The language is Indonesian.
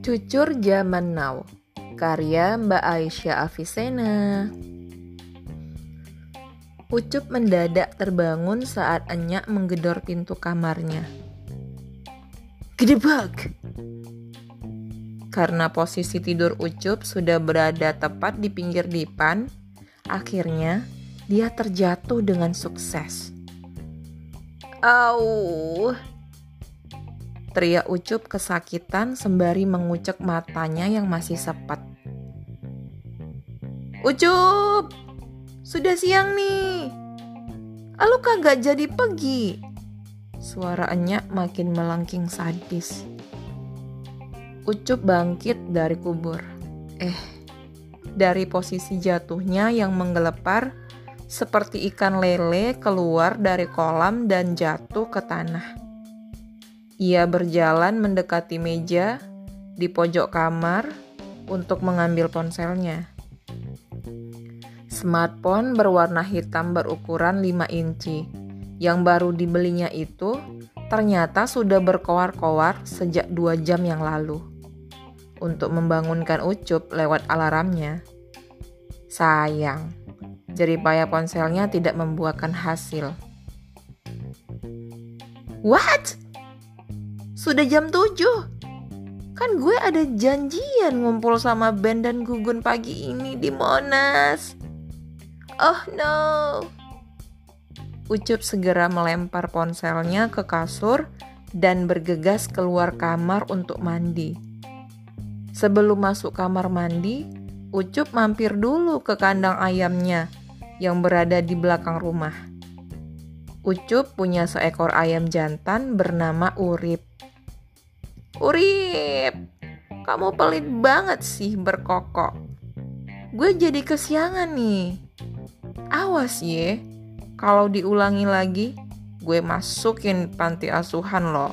Cucur Zaman Now Karya Mbak Aisyah Avicenna Ucup mendadak terbangun saat Enyak menggedor pintu kamarnya. Gedebak! Karena posisi tidur Ucup sudah berada tepat di pinggir dipan, akhirnya dia terjatuh dengan sukses. Au! Teriak Ucup kesakitan sembari mengucek matanya yang masih sepet. Ucup! Sudah siang nih. Lalu kagak jadi pergi. Suara Enyak makin melengking sadis. Ucup bangkit dari kubur. Eh, dari posisi jatuhnya yang menggelepar seperti ikan lele keluar dari kolam dan jatuh ke tanah. Ia berjalan mendekati meja di pojok kamar untuk mengambil ponselnya. Smartphone berwarna hitam berukuran 5 inci yang baru dibelinya itu ternyata sudah berkoar-koar sejak dua jam yang lalu. Untuk membangunkan Ucup lewat alarmnya. Sayang, jeripaya ponselnya tidak membuahkan hasil. What? Sudah jam 7. Kan gue ada janjian ngumpul sama Ben dan Gugun pagi ini di Monas. Oh no. Ucup segera melempar ponselnya ke kasur dan bergegas keluar kamar untuk mandi. Sebelum masuk kamar mandi, Ucup mampir dulu ke kandang ayamnya yang berada di belakang rumah. Ucup punya seekor ayam jantan bernama Urip. Urip, kamu pelit banget sih berkokok. Gue jadi kesiangan nih. Awas ye, kalau diulangi lagi, gue masukin panti asuhan loh.